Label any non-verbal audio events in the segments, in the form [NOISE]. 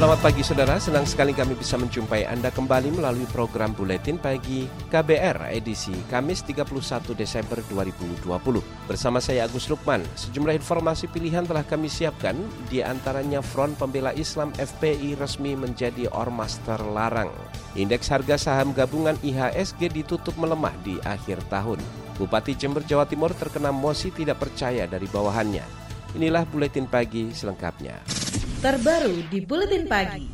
Selamat pagi saudara, senang sekali kami bisa menjumpai Anda kembali melalui program Buletin Pagi KBR edisi Kamis 31 Desember 2020. Bersama saya Agus Lukman, sejumlah informasi pilihan telah kami siapkan, di antaranya Front Pembela Islam FPI resmi menjadi ormas terlarang. Indeks harga saham gabungan IHSG ditutup melemah di akhir tahun. Bupati Jember Jawa Timur terkena mosi tidak percaya dari bawahannya. Inilah Buletin Pagi selengkapnya terbaru di Buletin Pagi.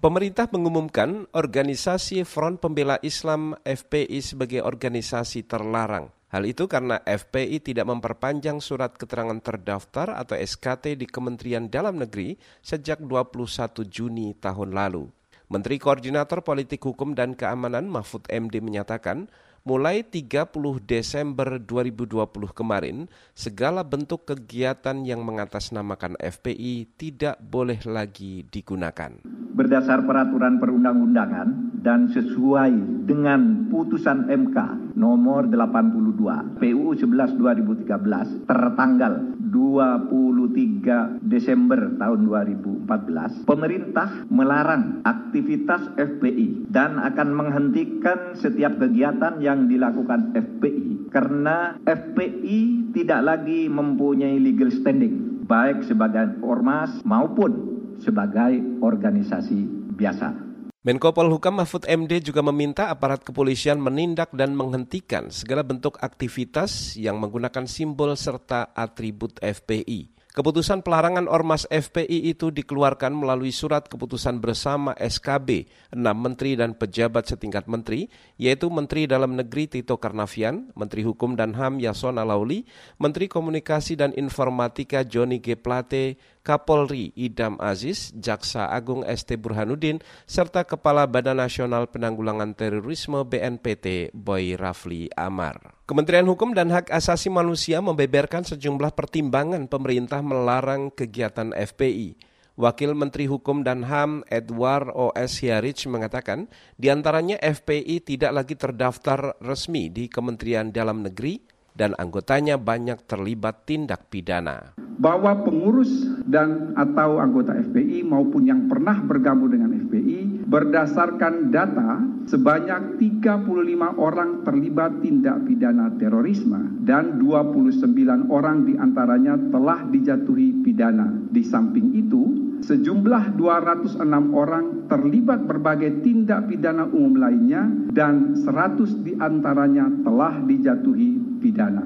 Pemerintah mengumumkan organisasi Front Pembela Islam FPI sebagai organisasi terlarang. Hal itu karena FPI tidak memperpanjang surat keterangan terdaftar atau SKT di Kementerian Dalam Negeri sejak 21 Juni tahun lalu. Menteri Koordinator Politik Hukum dan Keamanan Mahfud MD menyatakan mulai 30 Desember 2020 kemarin, segala bentuk kegiatan yang mengatasnamakan FPI tidak boleh lagi digunakan. Berdasar peraturan perundang-undangan dan sesuai dengan putusan MK nomor 82 PUU 11 2013 tertanggal 23 Desember tahun 2014, pemerintah melarang aktivitas FPI dan akan menghentikan setiap kegiatan yang dilakukan FPI karena FPI tidak lagi mempunyai legal standing baik sebagai ormas maupun sebagai organisasi biasa. Menko Polhukam Mahfud MD juga meminta aparat kepolisian menindak dan menghentikan segala bentuk aktivitas yang menggunakan simbol serta atribut FPI. Keputusan pelarangan Ormas FPI itu dikeluarkan melalui surat keputusan bersama SKB, enam menteri dan pejabat setingkat menteri, yaitu Menteri Dalam Negeri Tito Karnavian, Menteri Hukum dan HAM Yasona Lauli, Menteri Komunikasi dan Informatika Joni G. Plate, Kapolri Idam Aziz, Jaksa Agung ST Burhanuddin, serta Kepala Badan Nasional Penanggulangan Terorisme BNPT Boy Rafli Amar. Kementerian Hukum dan Hak Asasi Manusia membeberkan sejumlah pertimbangan pemerintah melarang kegiatan FPI. Wakil Menteri Hukum dan HAM Edward O.S. Hiarich mengatakan, di antaranya FPI tidak lagi terdaftar resmi di Kementerian Dalam Negeri dan anggotanya banyak terlibat tindak pidana. Bahwa pengurus dan atau anggota FPI maupun yang pernah bergabung dengan FPI berdasarkan data sebanyak 35 orang terlibat tindak pidana terorisme dan 29 orang di antaranya telah dijatuhi pidana. Di samping itu, sejumlah 206 orang terlibat berbagai tindak pidana umum lainnya dan 100 di antaranya telah dijatuhi pidana.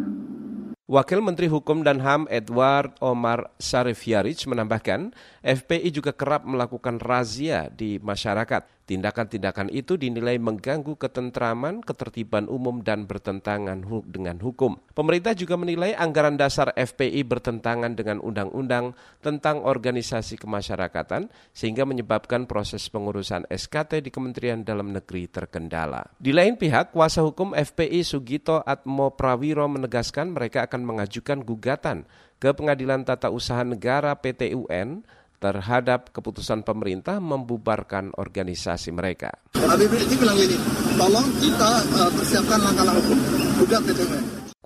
Wakil Menteri Hukum dan HAM Edward Omar Sarif Yarich menambahkan, FPI juga kerap melakukan razia di masyarakat Tindakan-tindakan itu dinilai mengganggu ketentraman, ketertiban umum, dan bertentangan dengan hukum. Pemerintah juga menilai anggaran dasar FPI bertentangan dengan undang-undang tentang organisasi kemasyarakatan, sehingga menyebabkan proses pengurusan SKT di Kementerian Dalam Negeri terkendala. Di lain pihak, kuasa hukum FPI Sugito Atmo Prawiro menegaskan mereka akan mengajukan gugatan ke Pengadilan Tata Usaha Negara PT UN terhadap keputusan pemerintah membubarkan organisasi mereka. Bilang ini, tolong kita uh, persiapkan langkah-langkah hukum, gugat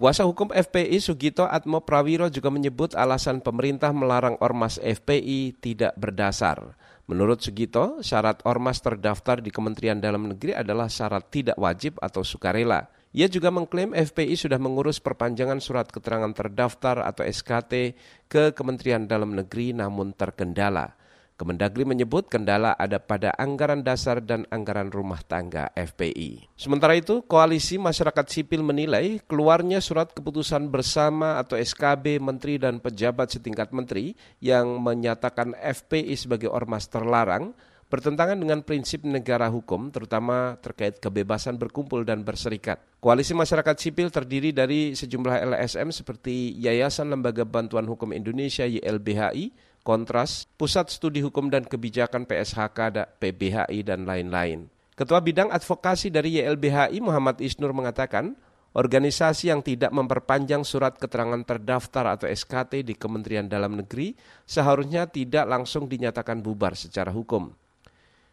Kuasa hukum FPI Sugito Atmo Prawiro juga menyebut alasan pemerintah melarang ormas FPI tidak berdasar. Menurut Sugito, syarat ormas terdaftar di Kementerian Dalam Negeri adalah syarat tidak wajib atau sukarela. Ia juga mengklaim FPI sudah mengurus perpanjangan surat keterangan terdaftar atau SKT ke Kementerian Dalam Negeri namun terkendala. Kemendagri menyebut kendala ada pada anggaran dasar dan anggaran rumah tangga FPI. Sementara itu, Koalisi Masyarakat Sipil menilai keluarnya surat keputusan bersama atau SKB Menteri dan pejabat setingkat menteri yang menyatakan FPI sebagai ormas terlarang bertentangan dengan prinsip negara hukum, terutama terkait kebebasan berkumpul dan berserikat. Koalisi masyarakat sipil terdiri dari sejumlah LSM seperti Yayasan Lembaga Bantuan Hukum Indonesia YLBHI, Kontras, Pusat Studi Hukum dan Kebijakan PSHK, PBHI, dan lain-lain. Ketua Bidang Advokasi dari YLBHI Muhammad Isnur mengatakan, organisasi yang tidak memperpanjang surat keterangan terdaftar atau SKT di Kementerian Dalam Negeri seharusnya tidak langsung dinyatakan bubar secara hukum.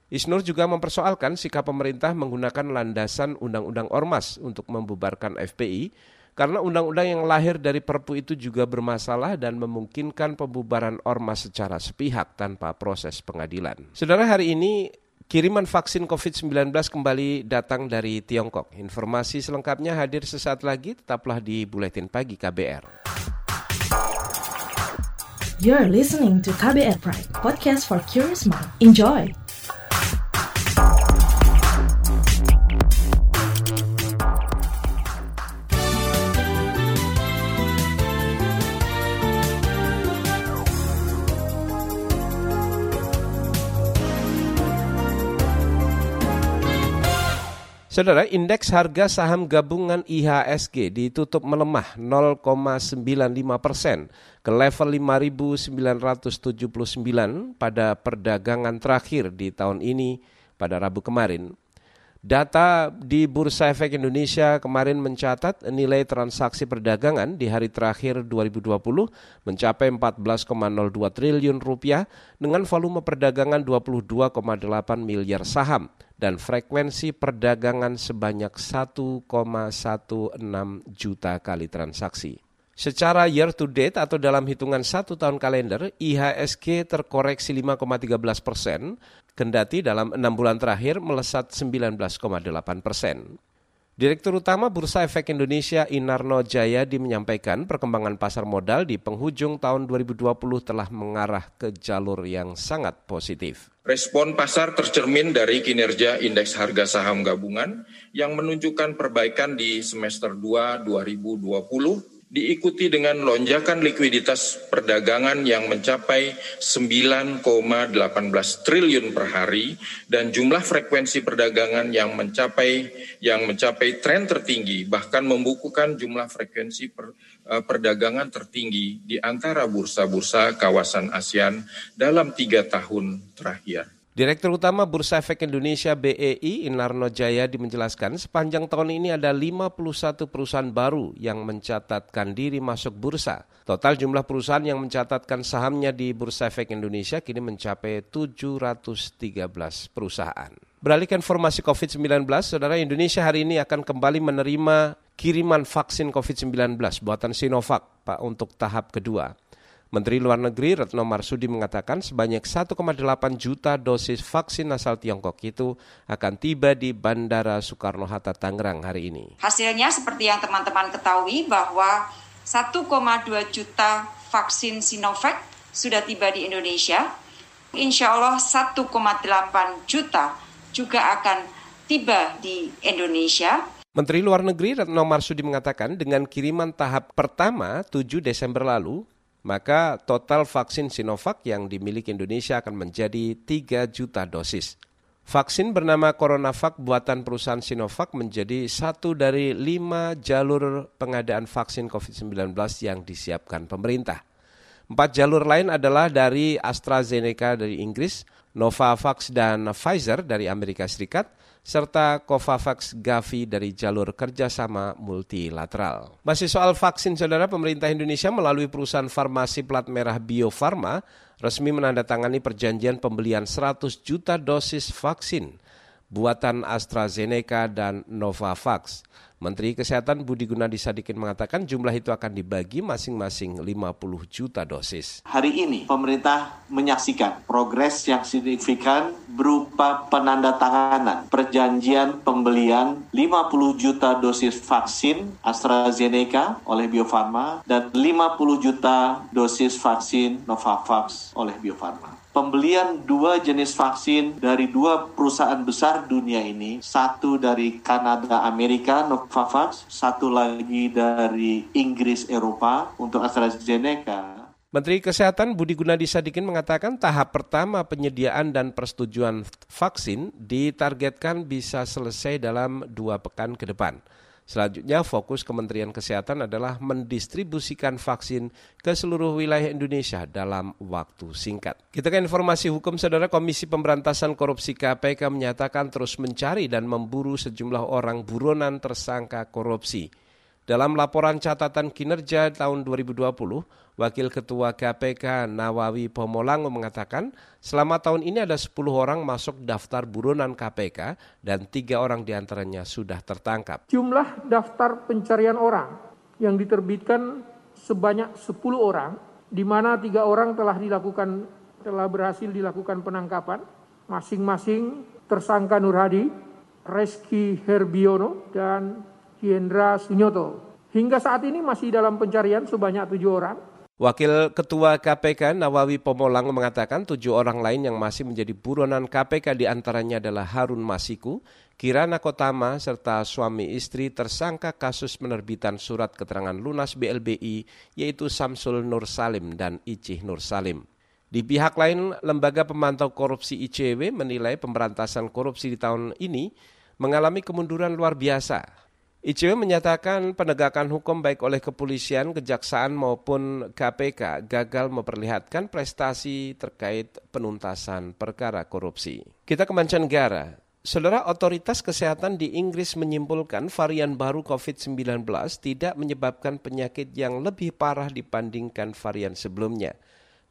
Isnur juga mempersoalkan sikap pemerintah menggunakan landasan Undang-Undang Ormas untuk membubarkan FPI karena undang-undang yang lahir dari Perpu itu juga bermasalah dan memungkinkan pembubaran ormas secara sepihak tanpa proses pengadilan. Saudara hari ini Kiriman vaksin COVID-19 kembali datang dari Tiongkok. Informasi selengkapnya hadir sesaat lagi, tetaplah di Buletin Pagi KBR. You're listening to KBR Pride, podcast for curious mind. Enjoy! Saudara, indeks harga saham gabungan IHSG ditutup melemah 0,95 persen ke level 5.979 pada perdagangan terakhir di tahun ini pada Rabu kemarin. Data di Bursa Efek Indonesia kemarin mencatat nilai transaksi perdagangan di hari terakhir 2020 mencapai 14,02 triliun rupiah dengan volume perdagangan 22,8 miliar saham dan frekuensi perdagangan sebanyak 1,16 juta kali transaksi. Secara year to date atau dalam hitungan satu tahun kalender, IHSG terkoreksi 5,13 persen, kendati dalam enam bulan terakhir melesat 19,8 persen. Direktur Utama Bursa Efek Indonesia Inarno Jayadi menyampaikan perkembangan pasar modal di penghujung tahun 2020 telah mengarah ke jalur yang sangat positif. Respon pasar tercermin dari kinerja indeks harga saham gabungan yang menunjukkan perbaikan di semester 2 2020 diikuti dengan lonjakan likuiditas perdagangan yang mencapai 9,18 triliun per hari dan jumlah frekuensi perdagangan yang mencapai yang mencapai tren tertinggi bahkan membukukan jumlah frekuensi per, uh, perdagangan tertinggi di antara bursa-bursa kawasan ASEAN dalam tiga tahun terakhir. Direktur Utama Bursa Efek Indonesia BEI Inarno Jayadi menjelaskan sepanjang tahun ini ada 51 perusahaan baru yang mencatatkan diri masuk bursa. Total jumlah perusahaan yang mencatatkan sahamnya di Bursa Efek Indonesia kini mencapai 713 perusahaan. Beralih ke informasi COVID-19, Saudara Indonesia hari ini akan kembali menerima kiriman vaksin COVID-19 buatan Sinovac Pak untuk tahap kedua. Menteri Luar Negeri Retno Marsudi mengatakan sebanyak 1,8 juta dosis vaksin asal Tiongkok itu akan tiba di Bandara Soekarno-Hatta Tangerang hari ini. Hasilnya seperti yang teman-teman ketahui bahwa 1,2 juta vaksin Sinovac sudah tiba di Indonesia. Insya Allah 1,8 juta juga akan tiba di Indonesia. Menteri Luar Negeri Retno Marsudi mengatakan dengan kiriman tahap pertama 7 Desember lalu, maka total vaksin Sinovac yang dimiliki Indonesia akan menjadi 3 juta dosis. Vaksin bernama CoronaVac buatan perusahaan Sinovac menjadi satu dari lima jalur pengadaan vaksin COVID-19 yang disiapkan pemerintah. Empat jalur lain adalah dari AstraZeneca dari Inggris, Novavax dan Pfizer dari Amerika Serikat, serta Covavax Gavi dari jalur kerjasama multilateral. Masih soal vaksin, saudara pemerintah Indonesia melalui perusahaan farmasi plat merah Bio Farma resmi menandatangani perjanjian pembelian 100 juta dosis vaksin buatan AstraZeneca dan Novavax. Menteri Kesehatan Budi Gunadi Sadikin mengatakan jumlah itu akan dibagi masing-masing 50 juta dosis. Hari ini pemerintah menyaksikan progres yang signifikan berupa penandatanganan perjanjian pembelian 50 juta dosis vaksin AstraZeneca oleh Bio Farma dan 50 juta dosis vaksin Novavax oleh Bio Farma pembelian dua jenis vaksin dari dua perusahaan besar dunia ini, satu dari Kanada Amerika Novavax, satu lagi dari Inggris Eropa untuk AstraZeneca. Menteri Kesehatan Budi Gunadi Sadikin mengatakan tahap pertama penyediaan dan persetujuan vaksin ditargetkan bisa selesai dalam dua pekan ke depan. Selanjutnya fokus Kementerian Kesehatan adalah mendistribusikan vaksin ke seluruh wilayah Indonesia dalam waktu singkat. Kita ke informasi hukum Saudara Komisi Pemberantasan Korupsi KPK menyatakan terus mencari dan memburu sejumlah orang buronan tersangka korupsi. Dalam laporan catatan kinerja tahun 2020, Wakil Ketua KPK Nawawi Pomolango mengatakan selama tahun ini ada 10 orang masuk daftar buronan KPK dan tiga orang di antaranya sudah tertangkap. Jumlah daftar pencarian orang yang diterbitkan sebanyak 10 orang, di mana tiga orang telah dilakukan telah berhasil dilakukan penangkapan, masing-masing tersangka Nur Hadi, Reski Herbiono, dan Hendra Sunyoto. Hingga saat ini masih dalam pencarian sebanyak tujuh orang. Wakil Ketua KPK Nawawi Pomolang mengatakan tujuh orang lain yang masih menjadi buronan KPK di antaranya adalah Harun Masiku, Kirana Kotama, serta suami istri tersangka kasus penerbitan surat keterangan lunas BLBI yaitu Samsul Nur Salim dan Icih Nur Salim. Di pihak lain, Lembaga Pemantau Korupsi ICW menilai pemberantasan korupsi di tahun ini mengalami kemunduran luar biasa ICW menyatakan penegakan hukum baik oleh kepolisian, kejaksaan maupun KPK gagal memperlihatkan prestasi terkait penuntasan perkara korupsi. Kita ke mancanegara. Saudara otoritas kesehatan di Inggris menyimpulkan varian baru COVID-19 tidak menyebabkan penyakit yang lebih parah dibandingkan varian sebelumnya.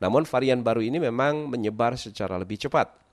Namun varian baru ini memang menyebar secara lebih cepat.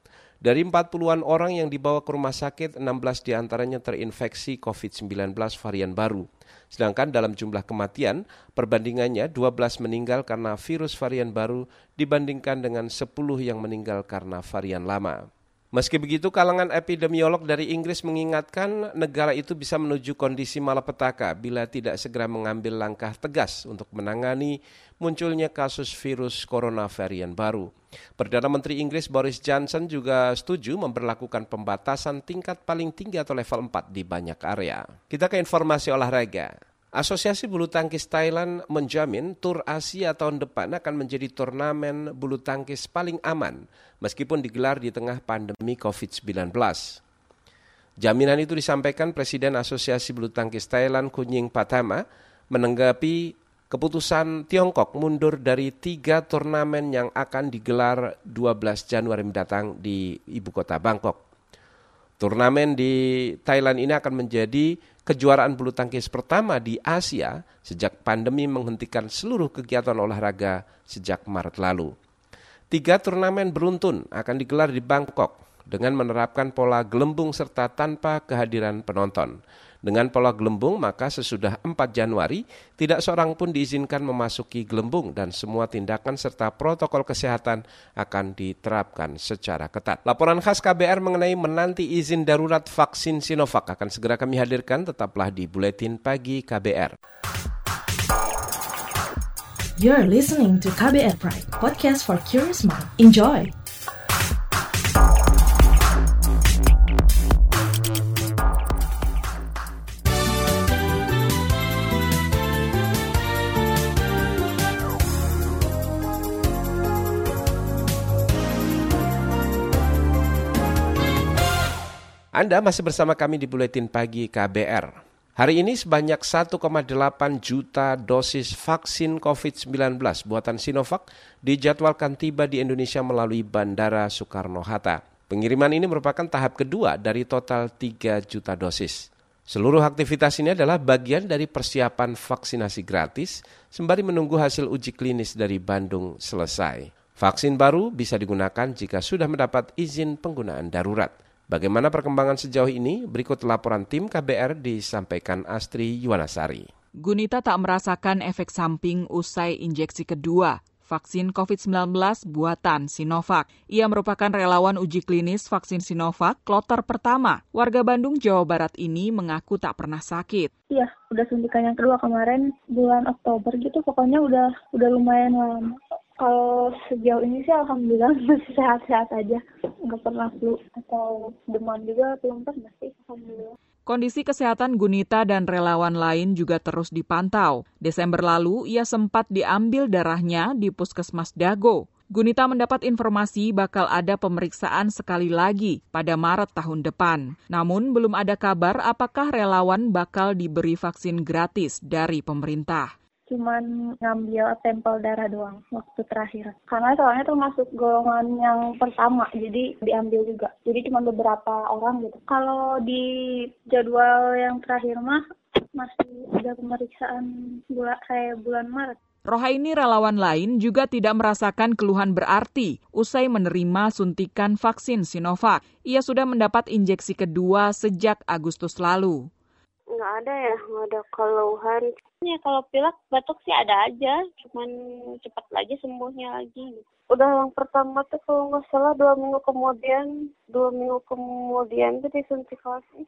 Dari 40-an orang yang dibawa ke rumah sakit, 16 di antaranya terinfeksi COVID-19 varian baru. Sedangkan dalam jumlah kematian, perbandingannya 12 meninggal karena virus varian baru dibandingkan dengan 10 yang meninggal karena varian lama. Meski begitu, kalangan epidemiolog dari Inggris mengingatkan negara itu bisa menuju kondisi malapetaka bila tidak segera mengambil langkah tegas untuk menangani munculnya kasus virus corona varian baru. Perdana Menteri Inggris Boris Johnson juga setuju memperlakukan pembatasan tingkat paling tinggi atau level 4 di banyak area. Kita ke informasi olahraga. Asosiasi Bulu Tangkis Thailand menjamin Tur Asia tahun depan akan menjadi turnamen bulu tangkis paling aman meskipun digelar di tengah pandemi COVID-19. Jaminan itu disampaikan Presiden Asosiasi Bulu Tangkis Thailand Kunying Patama menanggapi keputusan Tiongkok mundur dari tiga turnamen yang akan digelar 12 Januari mendatang di ibu kota Bangkok. Turnamen di Thailand ini akan menjadi kejuaraan bulu tangkis pertama di Asia sejak pandemi menghentikan seluruh kegiatan olahraga sejak Maret lalu. Tiga turnamen beruntun akan digelar di Bangkok dengan menerapkan pola gelembung serta tanpa kehadiran penonton. Dengan pola gelembung, maka sesudah 4 Januari, tidak seorang pun diizinkan memasuki gelembung dan semua tindakan serta protokol kesehatan akan diterapkan secara ketat. Laporan khas KBR mengenai menanti izin darurat vaksin Sinovac akan segera kami hadirkan, tetaplah di Buletin Pagi KBR. You're listening to KBR Pride, podcast for curious mind. Enjoy! Anda masih bersama kami di Buletin Pagi KBR. Hari ini sebanyak 1,8 juta dosis vaksin COVID-19 buatan Sinovac dijadwalkan tiba di Indonesia melalui Bandara Soekarno-Hatta. Pengiriman ini merupakan tahap kedua dari total 3 juta dosis. Seluruh aktivitas ini adalah bagian dari persiapan vaksinasi gratis sembari menunggu hasil uji klinis dari Bandung selesai. Vaksin baru bisa digunakan jika sudah mendapat izin penggunaan darurat. Bagaimana perkembangan sejauh ini? Berikut laporan tim KBR disampaikan Astri Yuwanasari. Gunita tak merasakan efek samping usai injeksi kedua vaksin COVID-19 buatan Sinovac. Ia merupakan relawan uji klinis vaksin Sinovac kloter pertama. Warga Bandung, Jawa Barat ini mengaku tak pernah sakit. Iya, udah suntikan yang kedua kemarin bulan Oktober gitu, pokoknya udah udah lumayan lama. Kalau sejauh ini sih alhamdulillah [LAUGHS] masih sehat-sehat aja. Nggak pernah flu atau demam juga belum pernah sih, alhamdulillah. Kondisi kesehatan Gunita dan relawan lain juga terus dipantau. Desember lalu, ia sempat diambil darahnya di Puskesmas Dago. Gunita mendapat informasi bakal ada pemeriksaan sekali lagi pada Maret tahun depan. Namun belum ada kabar apakah relawan bakal diberi vaksin gratis dari pemerintah cuman ngambil sampel darah doang waktu terakhir. Karena soalnya termasuk golongan yang pertama, jadi diambil juga. Jadi cuma beberapa orang gitu. Kalau di jadwal yang terakhir mah masih ada pemeriksaan bulan saya bulan Maret. Rohaini relawan lain juga tidak merasakan keluhan berarti usai menerima suntikan vaksin Sinovac. Ia sudah mendapat injeksi kedua sejak Agustus lalu. Nggak ada ya, nggak ada keluhan. Ya kalau pilek batuk sih ada aja, cuman cepat lagi sembuhnya lagi. Udah yang pertama tuh kalau nggak salah dua minggu kemudian, dua minggu kemudian tuh disuntik vaksin.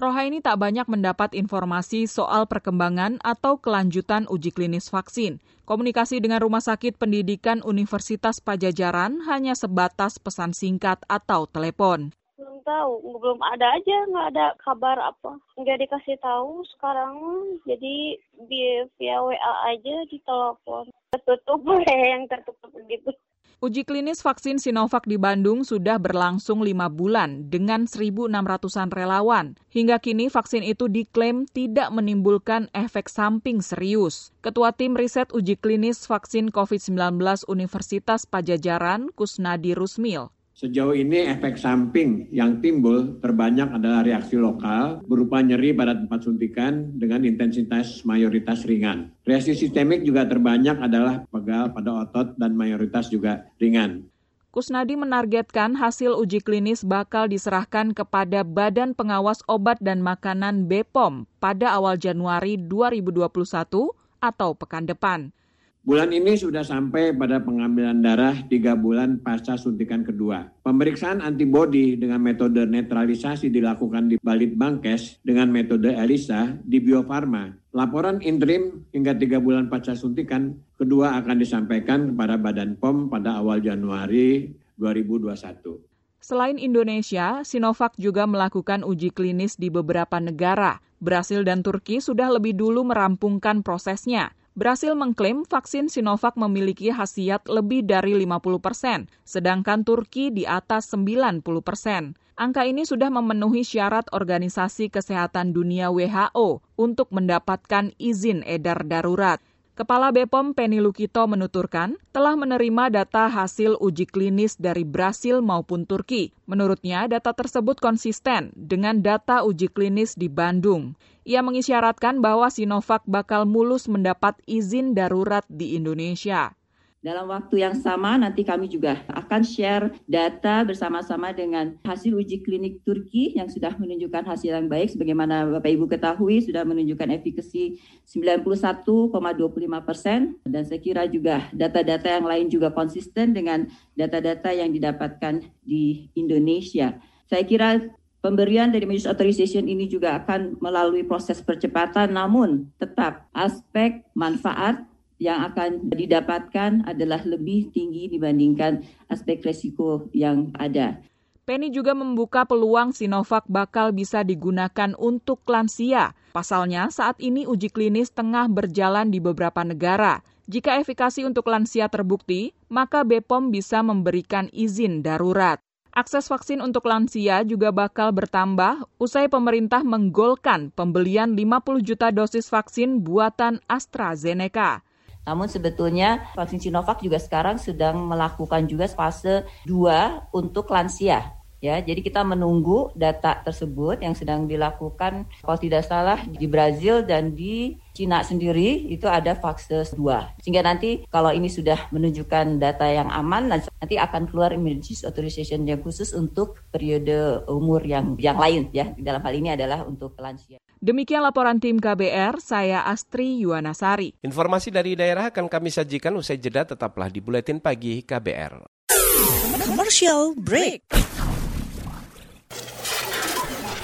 Rohaini tak banyak mendapat informasi soal perkembangan atau kelanjutan uji klinis vaksin. Komunikasi dengan Rumah Sakit Pendidikan Universitas Pajajaran hanya sebatas pesan singkat atau telepon. Belum tahu, belum ada aja, nggak ada kabar apa. Nggak dikasih tahu sekarang, jadi via WA aja di telepon. Tertutup [LAUGHS] yang tertutup gitu. Uji klinis vaksin Sinovac di Bandung sudah berlangsung lima bulan dengan 1.600-an relawan. Hingga kini vaksin itu diklaim tidak menimbulkan efek samping serius. Ketua Tim Riset Uji Klinis Vaksin COVID-19 Universitas Pajajaran, Kusnadi Rusmil, Sejauh ini efek samping yang timbul terbanyak adalah reaksi lokal berupa nyeri pada tempat suntikan dengan intensitas mayoritas ringan. Reaksi sistemik juga terbanyak adalah pegal pada otot dan mayoritas juga ringan. Kusnadi menargetkan hasil uji klinis bakal diserahkan kepada Badan Pengawas Obat dan Makanan BPOM pada awal Januari 2021 atau pekan depan. Bulan ini sudah sampai pada pengambilan darah tiga bulan pasca suntikan kedua. Pemeriksaan antibodi dengan metode netralisasi dilakukan di Balit Bangkes dengan metode ELISA di Bio Farma. Laporan interim hingga tiga bulan pasca suntikan kedua akan disampaikan kepada Badan POM pada awal Januari 2021. Selain Indonesia, Sinovac juga melakukan uji klinis di beberapa negara. Brasil dan Turki sudah lebih dulu merampungkan prosesnya. Brasil mengklaim vaksin Sinovac memiliki khasiat lebih dari 50 persen, sedangkan Turki di atas 90 persen. Angka ini sudah memenuhi syarat Organisasi Kesehatan Dunia WHO untuk mendapatkan izin edar darurat. Kepala BPOM Penny Lukito menuturkan telah menerima data hasil uji klinis dari Brasil maupun Turki. Menurutnya, data tersebut konsisten dengan data uji klinis di Bandung. Ia mengisyaratkan bahwa Sinovac bakal mulus mendapat izin darurat di Indonesia. Dalam waktu yang sama nanti kami juga akan share data bersama-sama dengan hasil uji klinik Turki yang sudah menunjukkan hasil yang baik sebagaimana Bapak Ibu ketahui sudah menunjukkan efikasi 91,25 persen dan saya kira juga data-data yang lain juga konsisten dengan data-data yang didapatkan di Indonesia. Saya kira Pemberian dari Majlis Authorization ini juga akan melalui proses percepatan, namun tetap aspek manfaat yang akan didapatkan adalah lebih tinggi dibandingkan aspek resiko yang ada. Penny juga membuka peluang Sinovac bakal bisa digunakan untuk lansia. Pasalnya, saat ini uji klinis tengah berjalan di beberapa negara. Jika efikasi untuk lansia terbukti, maka BPOM bisa memberikan izin darurat. Akses vaksin untuk lansia juga bakal bertambah usai pemerintah menggolkan pembelian 50 juta dosis vaksin buatan AstraZeneca. Namun sebetulnya vaksin Sinovac juga sekarang sedang melakukan juga fase 2 untuk lansia. Ya, jadi kita menunggu data tersebut yang sedang dilakukan kalau tidak salah di Brazil dan di Cina sendiri itu ada fase 2. Sehingga nanti kalau ini sudah menunjukkan data yang aman nanti akan keluar emergency authorization yang khusus untuk periode umur yang yang lain ya. Dalam hal ini adalah untuk lansia. Demikian laporan tim KBR, saya Astri Yuwanasari. Informasi dari daerah akan kami sajikan usai jeda tetaplah di Buletin Pagi KBR. Commercial break.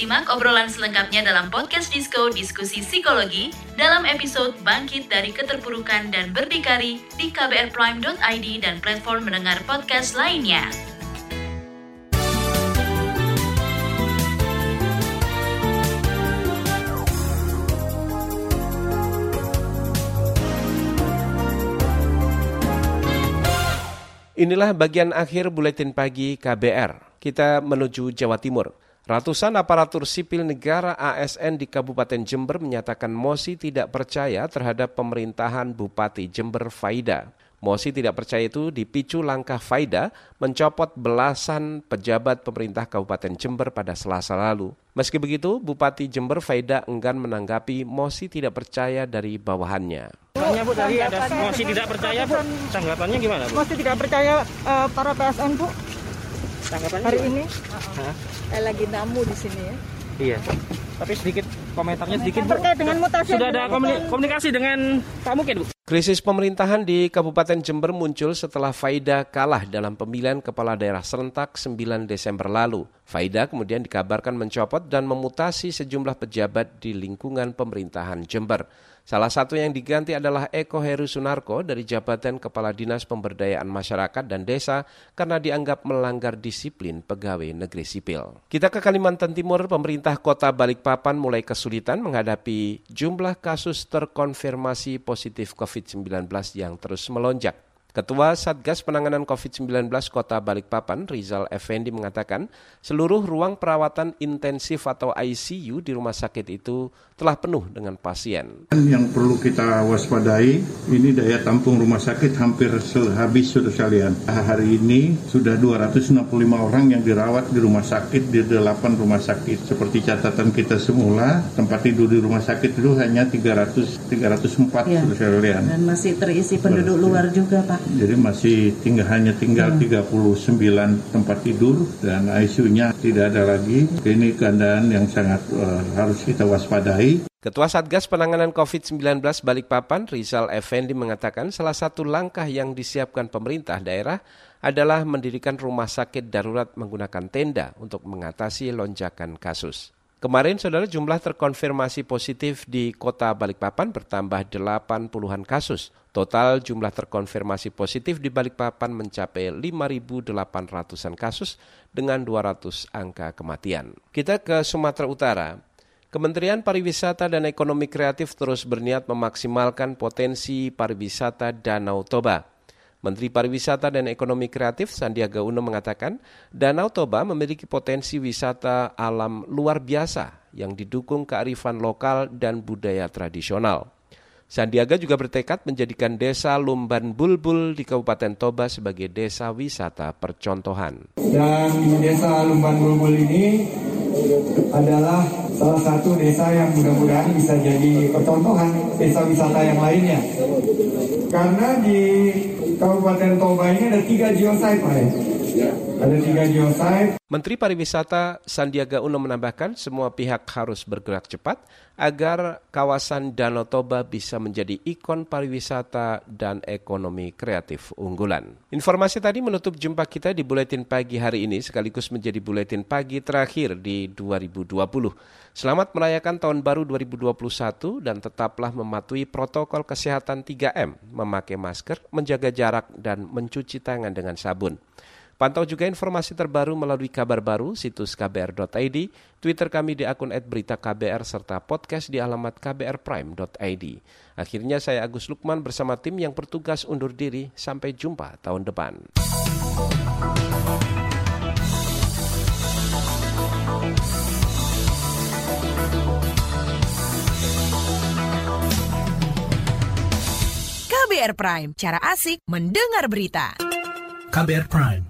Simak obrolan selengkapnya dalam podcast Disco Diskusi Psikologi dalam episode Bangkit dari Keterpurukan dan Berdikari di kbrprime.id dan platform mendengar podcast lainnya. Inilah bagian akhir buletin pagi KBR. Kita menuju Jawa Timur. Ratusan aparatur sipil negara ASN di Kabupaten Jember menyatakan mosi tidak percaya terhadap pemerintahan Bupati Jember Faida. Mosi tidak percaya itu dipicu langkah Faida mencopot belasan pejabat pemerintah Kabupaten Jember pada selasa lalu. Meski begitu, Bupati Jember Faida enggan menanggapi mosi tidak percaya dari bawahannya. Tanya Bu tadi ada mosi tidak percaya Bu, tanggapannya gimana Bu? Mosi tidak percaya uh, para PSN Bu Tanggapannya hari ini. Eh, lagi namu di sini ya. Iya. Tapi sedikit komentarnya sedikit Bu. Terkait dengan mutasi Sudah ada komuni- komunikasi dengan Pak Mungkin Bu? Krisis pemerintahan di Kabupaten Jember muncul setelah Faida kalah dalam pemilihan kepala daerah serentak 9 Desember lalu. Faida kemudian dikabarkan mencopot dan memutasi sejumlah pejabat di lingkungan pemerintahan Jember. Salah satu yang diganti adalah Eko Heru Sunarko dari jabatan Kepala Dinas Pemberdayaan Masyarakat dan Desa karena dianggap melanggar disiplin pegawai negeri sipil. Kita ke Kalimantan Timur, pemerintah kota Balikpapan mulai kesulitan menghadapi jumlah kasus terkonfirmasi positif COVID-19 yang terus melonjak. Ketua Satgas Penanganan COVID-19 Kota Balikpapan, Rizal Effendi mengatakan, seluruh ruang perawatan intensif atau ICU di rumah sakit itu telah penuh dengan pasien. Yang perlu kita waspadai, ini daya tampung rumah sakit hampir habis sudah sekalian. Hari ini sudah 265 orang yang dirawat di rumah sakit di 8 rumah sakit. Seperti catatan kita semula, tempat tidur di rumah sakit itu hanya 300 304 Ya. sudah sekalian. Dan masih terisi penduduk luar juga, Pak. Jadi masih tinggal hanya tinggal 39 tempat tidur dan ICU-nya tidak ada lagi. Ini keadaan yang sangat eh, harus kita waspadai. Ketua Satgas Penanganan COVID-19 Balikpapan, Rizal Effendi mengatakan salah satu langkah yang disiapkan pemerintah daerah adalah mendirikan rumah sakit darurat menggunakan tenda untuk mengatasi lonjakan kasus. Kemarin, saudara, jumlah terkonfirmasi positif di kota Balikpapan bertambah 80-an kasus. Total jumlah terkonfirmasi positif di Balikpapan mencapai 5.800-an kasus dengan 200 angka kematian. Kita ke Sumatera Utara. Kementerian Pariwisata dan Ekonomi Kreatif terus berniat memaksimalkan potensi pariwisata Danau Toba. Menteri Pariwisata dan Ekonomi Kreatif Sandiaga Uno mengatakan, Danau Toba memiliki potensi wisata alam luar biasa yang didukung kearifan lokal dan budaya tradisional. Sandiaga juga bertekad menjadikan desa Lumban Bulbul di Kabupaten Toba sebagai desa wisata percontohan. Dan desa Lumban Bulbul ini adalah salah satu desa yang mudah-mudahan bisa jadi percontohan desa wisata yang lainnya. Karena di Kabupaten Toba ini ada tiga geosite, Pak Menteri Pariwisata Sandiaga Uno menambahkan semua pihak harus bergerak cepat agar kawasan Danau Toba bisa menjadi ikon pariwisata dan ekonomi kreatif unggulan. Informasi tadi menutup jumpa kita di Buletin Pagi hari ini sekaligus menjadi Buletin Pagi terakhir di 2020. Selamat merayakan Tahun Baru 2021 dan tetaplah mematuhi protokol kesehatan 3M, memakai masker, menjaga jarak, dan mencuci tangan dengan sabun. Pantau juga informasi terbaru melalui kabar baru situs kbr.id, Twitter kami di akun @beritaKBR serta podcast di alamat kbrprime.id. Akhirnya saya Agus Lukman bersama tim yang bertugas undur diri. Sampai jumpa tahun depan. KBR Prime, cara asik mendengar berita. KBR Prime,